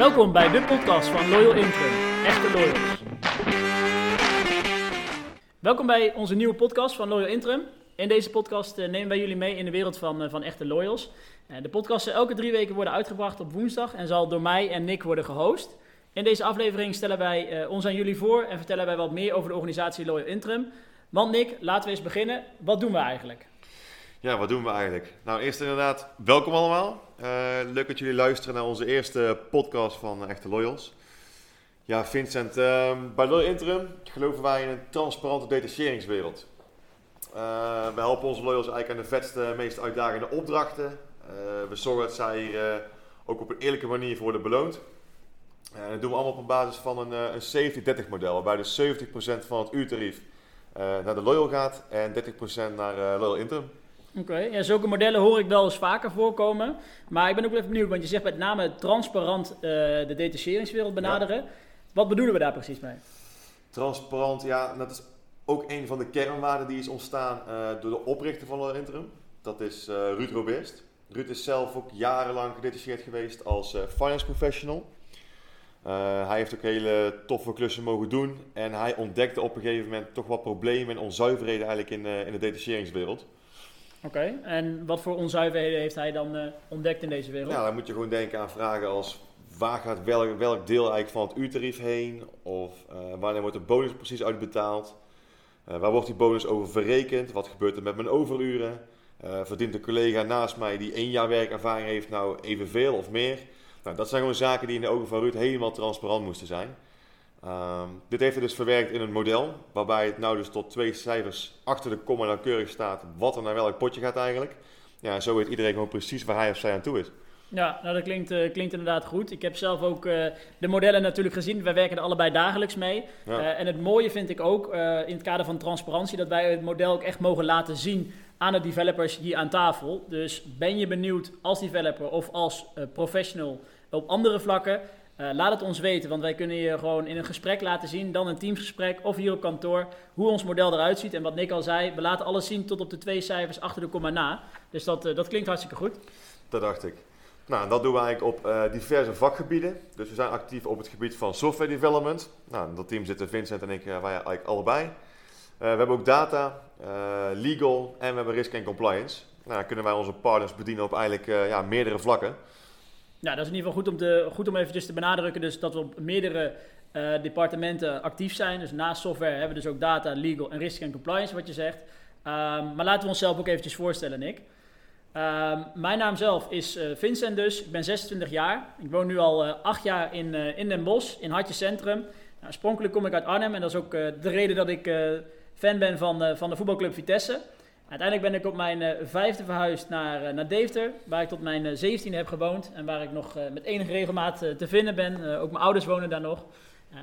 Welkom bij de podcast van Loyal Interim, echte loyals. Welkom bij onze nieuwe podcast van Loyal Interim. In deze podcast eh, nemen wij jullie mee in de wereld van, eh, van echte loyals. Eh, de podcast zal elke drie weken worden uitgebracht op woensdag en zal door mij en Nick worden gehost. In deze aflevering stellen wij ons aan jullie voor en vertellen wij wat meer over de organisatie Loyal Interim. Want Nick, laten we eens beginnen. Wat doen we eigenlijk? Ja, wat doen we eigenlijk? Nou, eerst inderdaad, welkom allemaal. Eh, leuk dat jullie luisteren naar onze eerste podcast van Echte Loyals. Ja, Vincent, ehm, bij Loyal Interim geloven wij in een transparante detacheringswereld. Eh, we helpen onze loyals eigenlijk aan de vetste, meest uitdagende opdrachten. Eh, we zorgen dat zij ook op een eerlijke manier voor worden beloond. Dat doen we allemaal op basis van een, een 70-30 model, waarbij dus 70% van het uurtarief naar de loyal gaat en 30% naar Loyal Interim. Oké, ja, zulke modellen hoor ik wel eens vaker voorkomen. Maar ik ben ook wel even benieuwd, want je zegt met name transparant eh, de detacheringswereld benaderen. Wat bedoelen we daar precies mee? Transparant, ja, dat is ook een van de kernwaarden die is ontstaan eh, door de oprichter van Loyal Interim. Dat is eh, Ruud Robest. Ruud is zelf ook jarenlang gedetacheerd geweest als finance professional. Hij heeft ook hele toffe klussen mogen doen en hij ontdekte op een gegeven moment toch wat problemen en onzuiverheden eigenlijk in, eh, in de detacheringswereld. Oké, en wat voor onzuiverheden heeft hij dan eh, ontdekt in deze wereld? Nou, dan moet je gewoon denken aan vragen als waar gaat welk, welk deel eigenlijk van het uurtarief heen? Of eh, wanneer wordt de bonus precies uitbetaald? Eh, waar wordt die bonus over verrekend? Wat gebeurt er met mijn overuren? Verdient een collega naast mij die één jaar werkervaring heeft nou evenveel of meer? Nou, dat zijn gewoon zaken die in de ogen van Ruud helemaal transparant moesten zijn. Ehm, dit heeft hij dus verwerkt in een model, waarbij het nou dus tot twee cijfers achter de komma nauwkeurig staat wat er naar welk potje gaat eigenlijk. Ja, zo weet iedereen gewoon precies waar hij of zij aan toe is. Ja, nou dat klinkt, eh, klinkt inderdaad goed. Ik heb zelf ook eh, de modellen natuurlijk gezien. Wij werken er allebei dagelijks mee. Ja. Eh, en het mooie vind ik ook in het kader van transparantie dat wij het model ook echt mogen laten zien aan de developers hier aan tafel. Dus ben je benieuwd als developer of als professional op andere vlakken? Eh, laat het ons weten, want wij kunnen je gewoon in een gesprek laten zien, dan een teamsgesprek of hier op kantoor, hoe ons model eruit ziet. En wat Nick al zei, we laten alles zien tot op de twee cijfers achter de komma na. Dus dat, eh, dat klinkt hartstikke goed. Dat dacht ik. Nou, dat doen we eigenlijk op eh, diverse vakgebieden. Dus we zijn actief op het gebied van software development. Nou, in dat team zitten Vincent en ik, wij eigenlijk allebei. We hebben ook data, legal en we hebben risk en compliance. Nou, kunnen wij onze partners bedienen op eigenlijk ja, meerdere vlakken. Ja, dat is in ieder geval goed om, te, goed om eventjes te benadrukken. Dus dat we op meerdere eh, departementen actief zijn. Dus naast software hebben we dus ook data, legal en risk en compliance, wat je zegt. Ehm, maar laten we onszelf ook eventjes voorstellen, Nick. Ehm, mijn naam zelf is eh, Vincent dus. Ik ben 26 jaar. Ik woon nu al eh, acht jaar in, in Den Bosch, in Hartje Centrum. Nou, oorspronkelijk kom ik uit Arnhem en dat is ook de reden dat ik fan ben van, van de voetbalclub Vitesse. Uiteindelijk ben ik op mijn eh, vijfde verhuisd naar, eh, naar Deventer, waar ik tot mijn eh, zeventiende heb gewoond en waar ik nog met enige regelmaat te vinden ben. Ook mijn ouders wonen daar nog.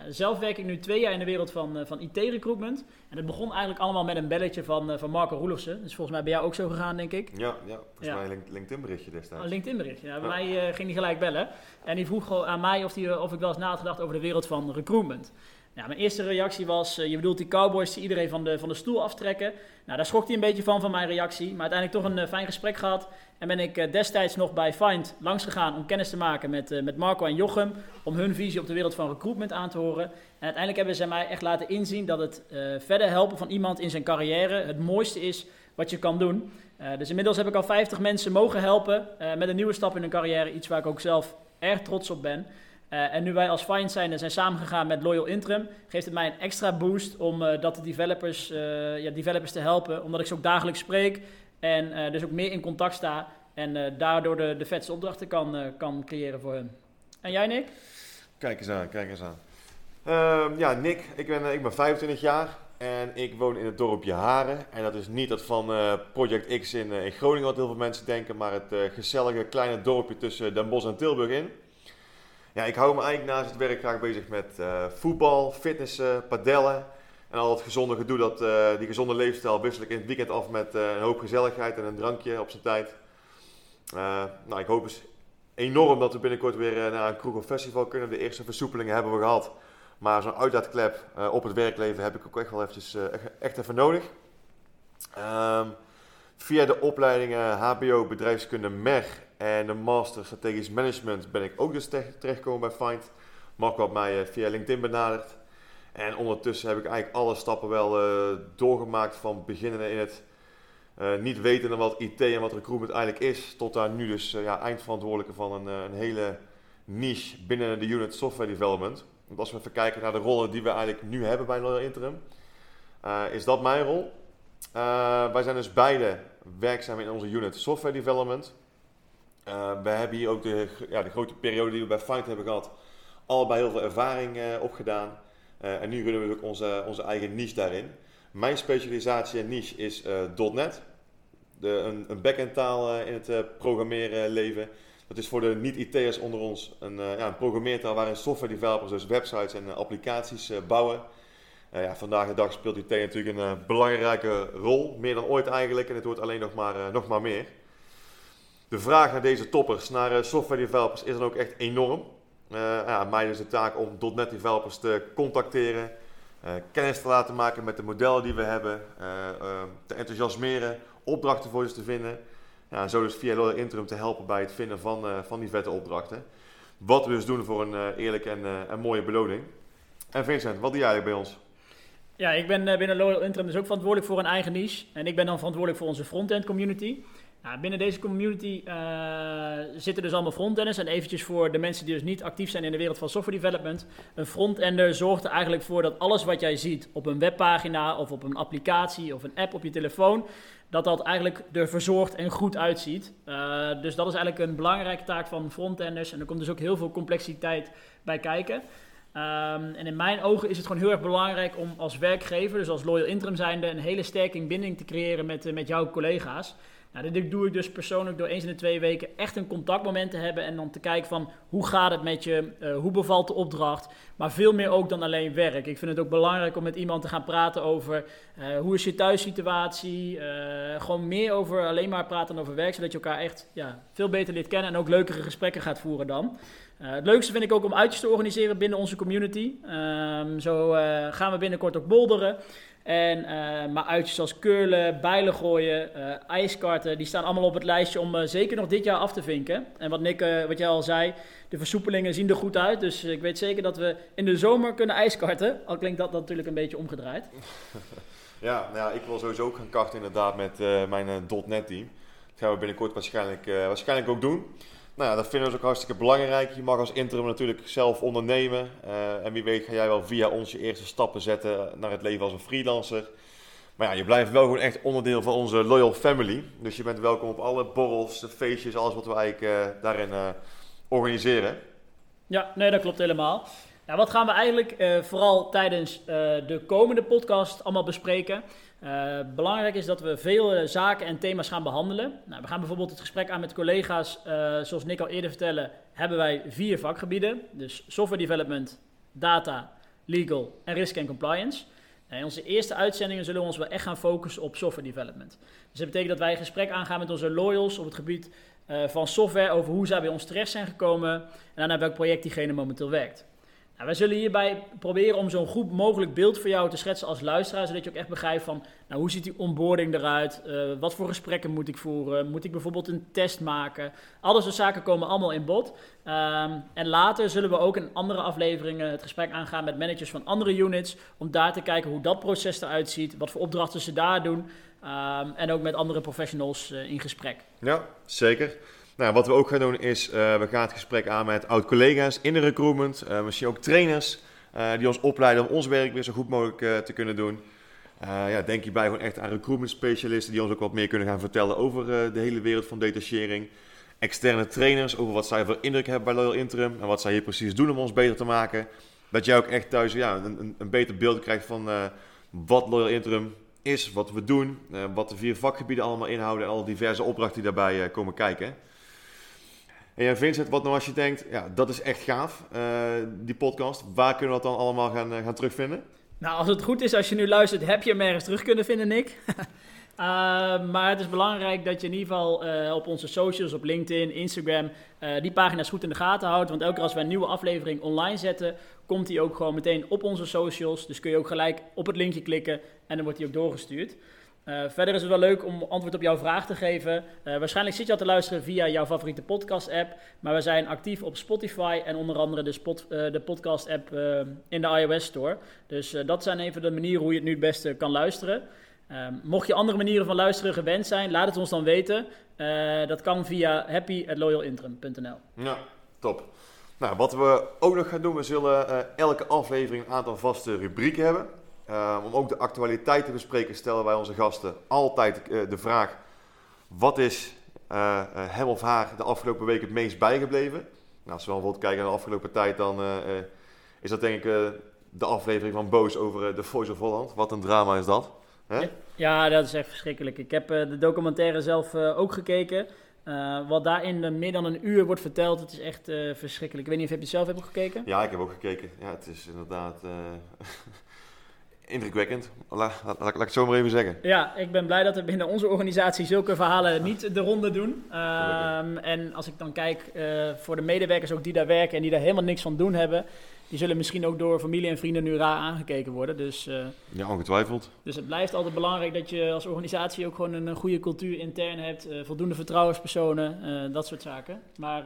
Zelf werk ik nu twee jaar in de wereld van, van IT-recruitment. En het begon eigenlijk allemaal met een belletje van, van Marco Roelofsen. Dus volgens mij bij jou ook zo gegaan, denk ik. Ja, ja volgens Ja. mij een link- LinkedIn berichtje destijds. Een LinkedIn bericht. Ja, bij Ja. mij ging hij gelijk bellen. En die vroeg aan mij of, die, of ik wel eens na had gedacht over de wereld van recruitment. Mijn eerste reactie was, eh, je bedoelt die cowboys die iedereen van de, van de stoel aftrekken. Nou, daar schrok hij een beetje van, van mijn reactie. Maar uiteindelijk toch een eh, fijn gesprek gehad. En ben ik eh, destijds nog bij Find langs gegaan om kennis te maken met, met Marco en Jochem. Om hun visie op de wereld van recruitment aan te horen. En uiteindelijk hebben ze mij echt laten inzien dat het verder helpen van iemand in zijn carrière het mooiste is wat je kan doen. Dus inmiddels heb ik al 50 mensen mogen helpen met een nieuwe stap in hun carrière. Iets waar ik ook zelf erg trots op ben. Eh, en nu wij als Find zijn, zijn samengegaan met Loyal Interim, geeft het mij een extra boost om eh, dat de developers, eh, ja, developers te helpen. Omdat ik ze ook dagelijks spreek en dus ook meer in contact sta. En daardoor de, de vetste opdrachten kan, kan creëren voor hun. En jij Nick? Kijk eens aan, kijk eens aan. Ehm, ja, Nick, ik ben, ik ben 25 jaar en ik woon in het dorpje Haren. En dat is niet dat van Project X in, in Groningen, wat heel veel mensen denken, maar het gezellige kleine dorpje tussen Den Bosch en Tilburg in. Ja, ik hou me eigenlijk naast het werk graag bezig met eh, voetbal, fitnessen, padellen. En al het gezonde gedoe, dat, eh, die gezonde leefstijl wissel ik in het weekend af met eh, een hoop gezelligheid en een drankje op zijn tijd. Nou, ik hoop dus enorm dat we binnenkort weer naar een kroeg of festival kunnen. De eerste versoepelingen hebben we gehad. Maar zo'n uitlaatklep op het werkleven heb ik ook echt wel eventjes, echt, even nodig. Ehm, via de opleidingen HBO Bedrijfskunde MER En de Master Strategisch Management ben ik ook dus terechtgekomen bij Find. Marco had mij via LinkedIn benaderd. En ondertussen heb ik eigenlijk alle stappen wel doorgemaakt van beginnen in het niet weten wat IT en wat recruitment eigenlijk is, tot daar nu dus ja, eindverantwoordelijke van een, een hele niche binnen de unit software development. Want als we even kijken naar de rollen die we eigenlijk nu hebben bij Loyal Interim, uh, is dat mijn rol. Uh, wij zijn dus beide werkzaam in onze unit software development. Uh, we hebben hier ook de, ja, de grote periode die we bij Find hebben gehad, allebei heel veel ervaring opgedaan. en nu runnen we ook onze, onze eigen niche daarin. Mijn specialisatie en niche is .NET. De, een, een backend taal in het programmeren leven. Dat is voor de niet-IT'ers onder ons een, ja, een programmeertaal waarin software developers dus websites en applicaties bouwen. ja, vandaag de dag speelt IT natuurlijk een belangrijke rol, meer dan ooit eigenlijk, en het wordt alleen nog maar, nog maar meer. De vraag naar deze toppers, naar software developers, is dan ook echt enorm. ja, mij is de taak om .NET developers te contacteren, kennis te laten maken met de modellen die we hebben, te enthousiasmeren, opdrachten voor ze te vinden. Ja, zo dus via Loyal Interim te helpen bij het vinden van, van die vette opdrachten. Wat we dus doen voor een eerlijke en, en mooie beloning. En Vincent, wat doe jij bij ons? Ja, ik ben binnen Loyal Interim dus ook verantwoordelijk voor een eigen niche. En ik ben dan verantwoordelijk voor onze frontend community. Nou, binnen deze community zitten dus allemaal frontenders. En eventjes voor de mensen die dus niet actief zijn in de wereld van software development. Een frontender zorgt er eigenlijk voor dat alles wat jij ziet op een webpagina of op een applicatie of een app op je telefoon dat dat eigenlijk er verzorgd en goed uitziet. Uh, dus dat is eigenlijk een belangrijke taak van frontenders. En er komt dus ook heel veel complexiteit bij kijken. Um, en in mijn ogen is het gewoon heel erg belangrijk om als werkgever, dus als loyal interim zijnde, een hele sterke binding te creëren met, uh, met jouw collega's. Nou, dit doe ik dus persoonlijk door eens in de twee weken echt een contactmoment te hebben en dan te kijken van hoe gaat het met je, uh, hoe bevalt de opdracht, maar veel meer ook dan alleen werk. Ik vind het ook belangrijk om met iemand te gaan praten over uh, hoe is je thuissituatie, uh, gewoon meer over alleen maar praten over werk, zodat je elkaar echt ja, veel beter leert kennen en ook leukere gesprekken gaat voeren dan. Het leukste vind ik ook om uitjes te organiseren binnen onze community. Um, zo gaan we binnenkort ook bolderen. En, uh, maar uitjes zoals curlen, bijlen gooien, ijskarten, die staan allemaal op het lijstje om zeker nog dit jaar af te vinken. En wat Nick, wat jij al zei, de versoepelingen zien er goed uit. Dus ik weet zeker dat we in de zomer kunnen ijskarten. Al klinkt dat natuurlijk een beetje omgedraaid. ja, nou ja, ik wil sowieso ook gaan karten inderdaad met mijn .NET team. Dat gaan we binnenkort waarschijnlijk, waarschijnlijk ook doen. Nou dat vinden we ook hartstikke belangrijk. Je mag als interim natuurlijk zelf ondernemen. Uh, en wie weet ga jij wel via ons je eerste stappen zetten naar het leven als een freelancer. Maar ja, je blijft wel gewoon echt onderdeel van onze loyal family. Dus je bent welkom op alle borrels, feestjes, alles wat we eigenlijk uh, daarin uh, organiseren. Ja, nee, dat klopt helemaal. Nou, wat gaan we eigenlijk vooral tijdens de komende podcast allemaal bespreken? Uh, belangrijk is dat we veel uh, zaken en thema's gaan behandelen. Nou, we gaan bijvoorbeeld het gesprek aan met collega's. Uh, zoals Nick al eerder vertelde, hebben wij vier vakgebieden. Dus software development, data, legal en risk en compliance. in onze eerste uitzendingen zullen we ons wel echt gaan focussen op software development. Dus dat betekent dat wij een gesprek aangaan met onze loyals op het gebied van software over hoe zij bij ons terecht zijn gekomen en aan welk project diegene momenteel werkt. Nou, wij zullen hierbij proberen om zo'n goed mogelijk beeld voor jou te schetsen als luisteraar, zodat je ook echt begrijpt van, nou, hoe ziet die onboarding eruit? Uh, wat voor gesprekken moet ik voeren? Moet ik bijvoorbeeld een test maken? Al dat soort zaken komen allemaal in bod. Um, en later zullen we ook in andere afleveringen het gesprek aangaan met managers van andere units, om daar te kijken hoe dat proces eruit ziet, wat voor opdrachten ze daar doen, um, en ook met andere professionals uh, in gesprek. Ja, zeker. Nou, wat we ook gaan doen is, uh, we gaan het gesprek aan met oud-collega's in de recruitment, uh, misschien ook trainers uh, die ons opleiden om ons werk weer zo goed mogelijk te kunnen doen. ja, denk hierbij gewoon echt aan recruitment specialisten die ons ook wat meer kunnen gaan vertellen over de hele wereld van detachering. Externe trainers over wat zij voor indruk hebben bij Loyal Interim en wat zij hier precies doen om ons beter te maken. Dat jij ook echt thuis ja, een, een beter beeld krijgt van wat Loyal Interim is, wat we doen, wat de vier vakgebieden allemaal inhouden en alle diverse opdrachten die daarbij komen kijken. En ja, Vincent, wat nou als je denkt, ja, dat is echt gaaf, uh, die podcast. Waar kunnen we dat dan allemaal gaan, uh, gaan terugvinden? Nou, als het goed is, als je nu luistert, heb je hem ergens terug kunnen vinden, Nick. uh, maar het is belangrijk dat je in ieder geval op onze socials, op LinkedIn, Instagram, die pagina's goed in de gaten houdt. Want elke keer als we een nieuwe aflevering online zetten, komt die ook gewoon meteen op onze socials. Dus kun je ook gelijk op het linkje klikken en dan wordt die ook doorgestuurd. Uh, verder is het wel leuk om antwoord op jouw vraag te geven. Uh, waarschijnlijk zit je al te luisteren via jouw favoriete podcast-app. Maar we zijn actief op Spotify en onder andere de, spot, uh, de podcast-app in de iOS Store. Dus dat zijn even de manieren hoe je het nu het beste kan luisteren. Ehm, mocht je andere manieren van luisteren gewend zijn, laat het ons dan weten. dat kan via happy.loyalintrum.nl. Ja, top. Nou, wat we ook nog gaan doen, we zullen elke aflevering een aantal vaste rubrieken hebben. Uh, om ook de actualiteit te bespreken, stellen wij onze gasten altijd uh, de vraag: wat is uh, hem of haar de afgelopen week het meest bijgebleven? Nou, als we bijvoorbeeld kijken naar de afgelopen tijd, dan is dat denk ik de aflevering van Boos over de Voice of Holland. Wat een drama is dat. Hè? Ja, dat is echt verschrikkelijk. Ik heb de documentaire zelf ook gekeken. wat daarin meer dan een uur wordt verteld, het is echt verschrikkelijk. Ik weet niet of je het zelf hebt gekeken? Ja, ik heb ook gekeken. Ja, het is inderdaad indrukwekkend. Laat, laat, laat, ik het zo maar even zeggen. Ja, ik ben blij dat er binnen onze organisatie zulke verhalen niet de ronde doen. Um, en als ik dan kijk uh, voor de medewerkers ook die daar werken en die daar helemaal niks van doen hebben, die zullen misschien ook door familie en vrienden nu raar aangekeken worden. Dus, uh, ja, ongetwijfeld. Dus het blijft altijd belangrijk dat je als organisatie ook gewoon een, goede cultuur intern hebt, uh, voldoende vertrouwenspersonen, dat soort zaken. Maar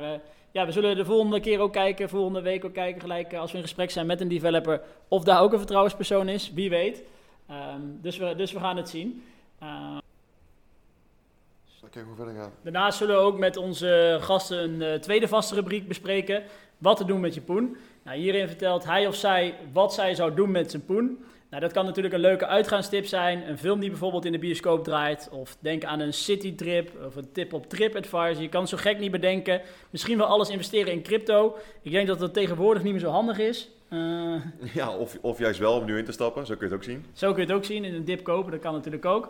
ja, we zullen de volgende keer ook kijken, volgende week ook kijken, gelijk eh, als we in gesprek zijn met een developer, of daar ook een vertrouwenspersoon is, wie weet. Um, dus, we, dus we gaan het zien. Uh, Kijk hoe verder gaan. Daarnaast zullen we ook met onze gasten een uh, tweede vaste rubriek bespreken. Wat te doen met je poen. Nou, hierin vertelt hij of zij wat zij zou doen met zijn poen. Nou, dat kan natuurlijk een leuke uitgaanstip zijn. Een film die bijvoorbeeld in de bioscoop draait. Of denk aan een citytrip of een tip op TripAdvisor. Je kan het zo gek niet bedenken. Misschien wel alles investeren in crypto. Ik denk dat dat tegenwoordig niet meer zo handig is. Uh, ja, of, of juist wel om nu in te stappen. Zo kun je het ook zien. Zo kun je het ook zien. In een dip kopen, dat kan natuurlijk ook.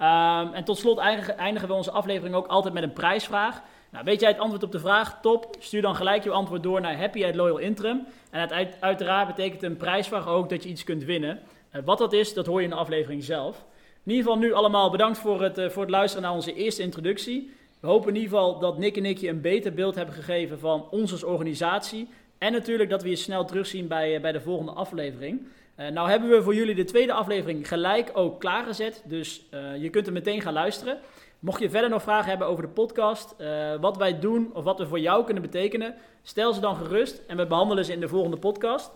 Um, en tot slot eindigen we onze aflevering ook altijd met een prijsvraag. Nou, weet jij het antwoord op de vraag? Top. Stuur dan gelijk je antwoord door naar Happy at Loyal Interim. En uiteraard betekent een prijsvraag ook dat je iets kunt winnen. Uh, wat dat is, dat hoor je in de aflevering zelf. In ieder geval nu allemaal bedankt voor het, uh, voor het luisteren naar onze eerste introductie. We hopen in ieder geval dat Nick en ik je een beter beeld hebben gegeven van ons als organisatie. En natuurlijk dat we je snel terugzien bij, uh, bij de volgende aflevering. nou hebben we voor jullie de tweede aflevering gelijk ook klaargezet. Dus je kunt er meteen gaan luisteren. Mocht je verder nog vragen hebben over de podcast, wat wij doen of wat we voor jou kunnen betekenen, stel ze dan gerust en we behandelen ze in de volgende podcast.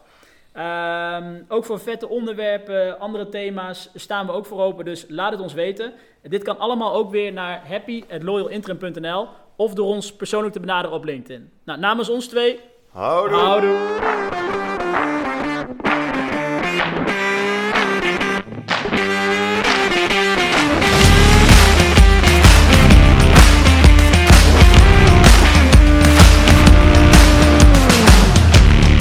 Um, ook voor vette onderwerpen, andere thema's staan we ook voor open, dus laat het ons weten. Dit kan allemaal ook weer naar happy.loyalintrim.nl of door ons persoonlijk te benaderen op LinkedIn. Nou, namens ons twee, houdoe! houdoe.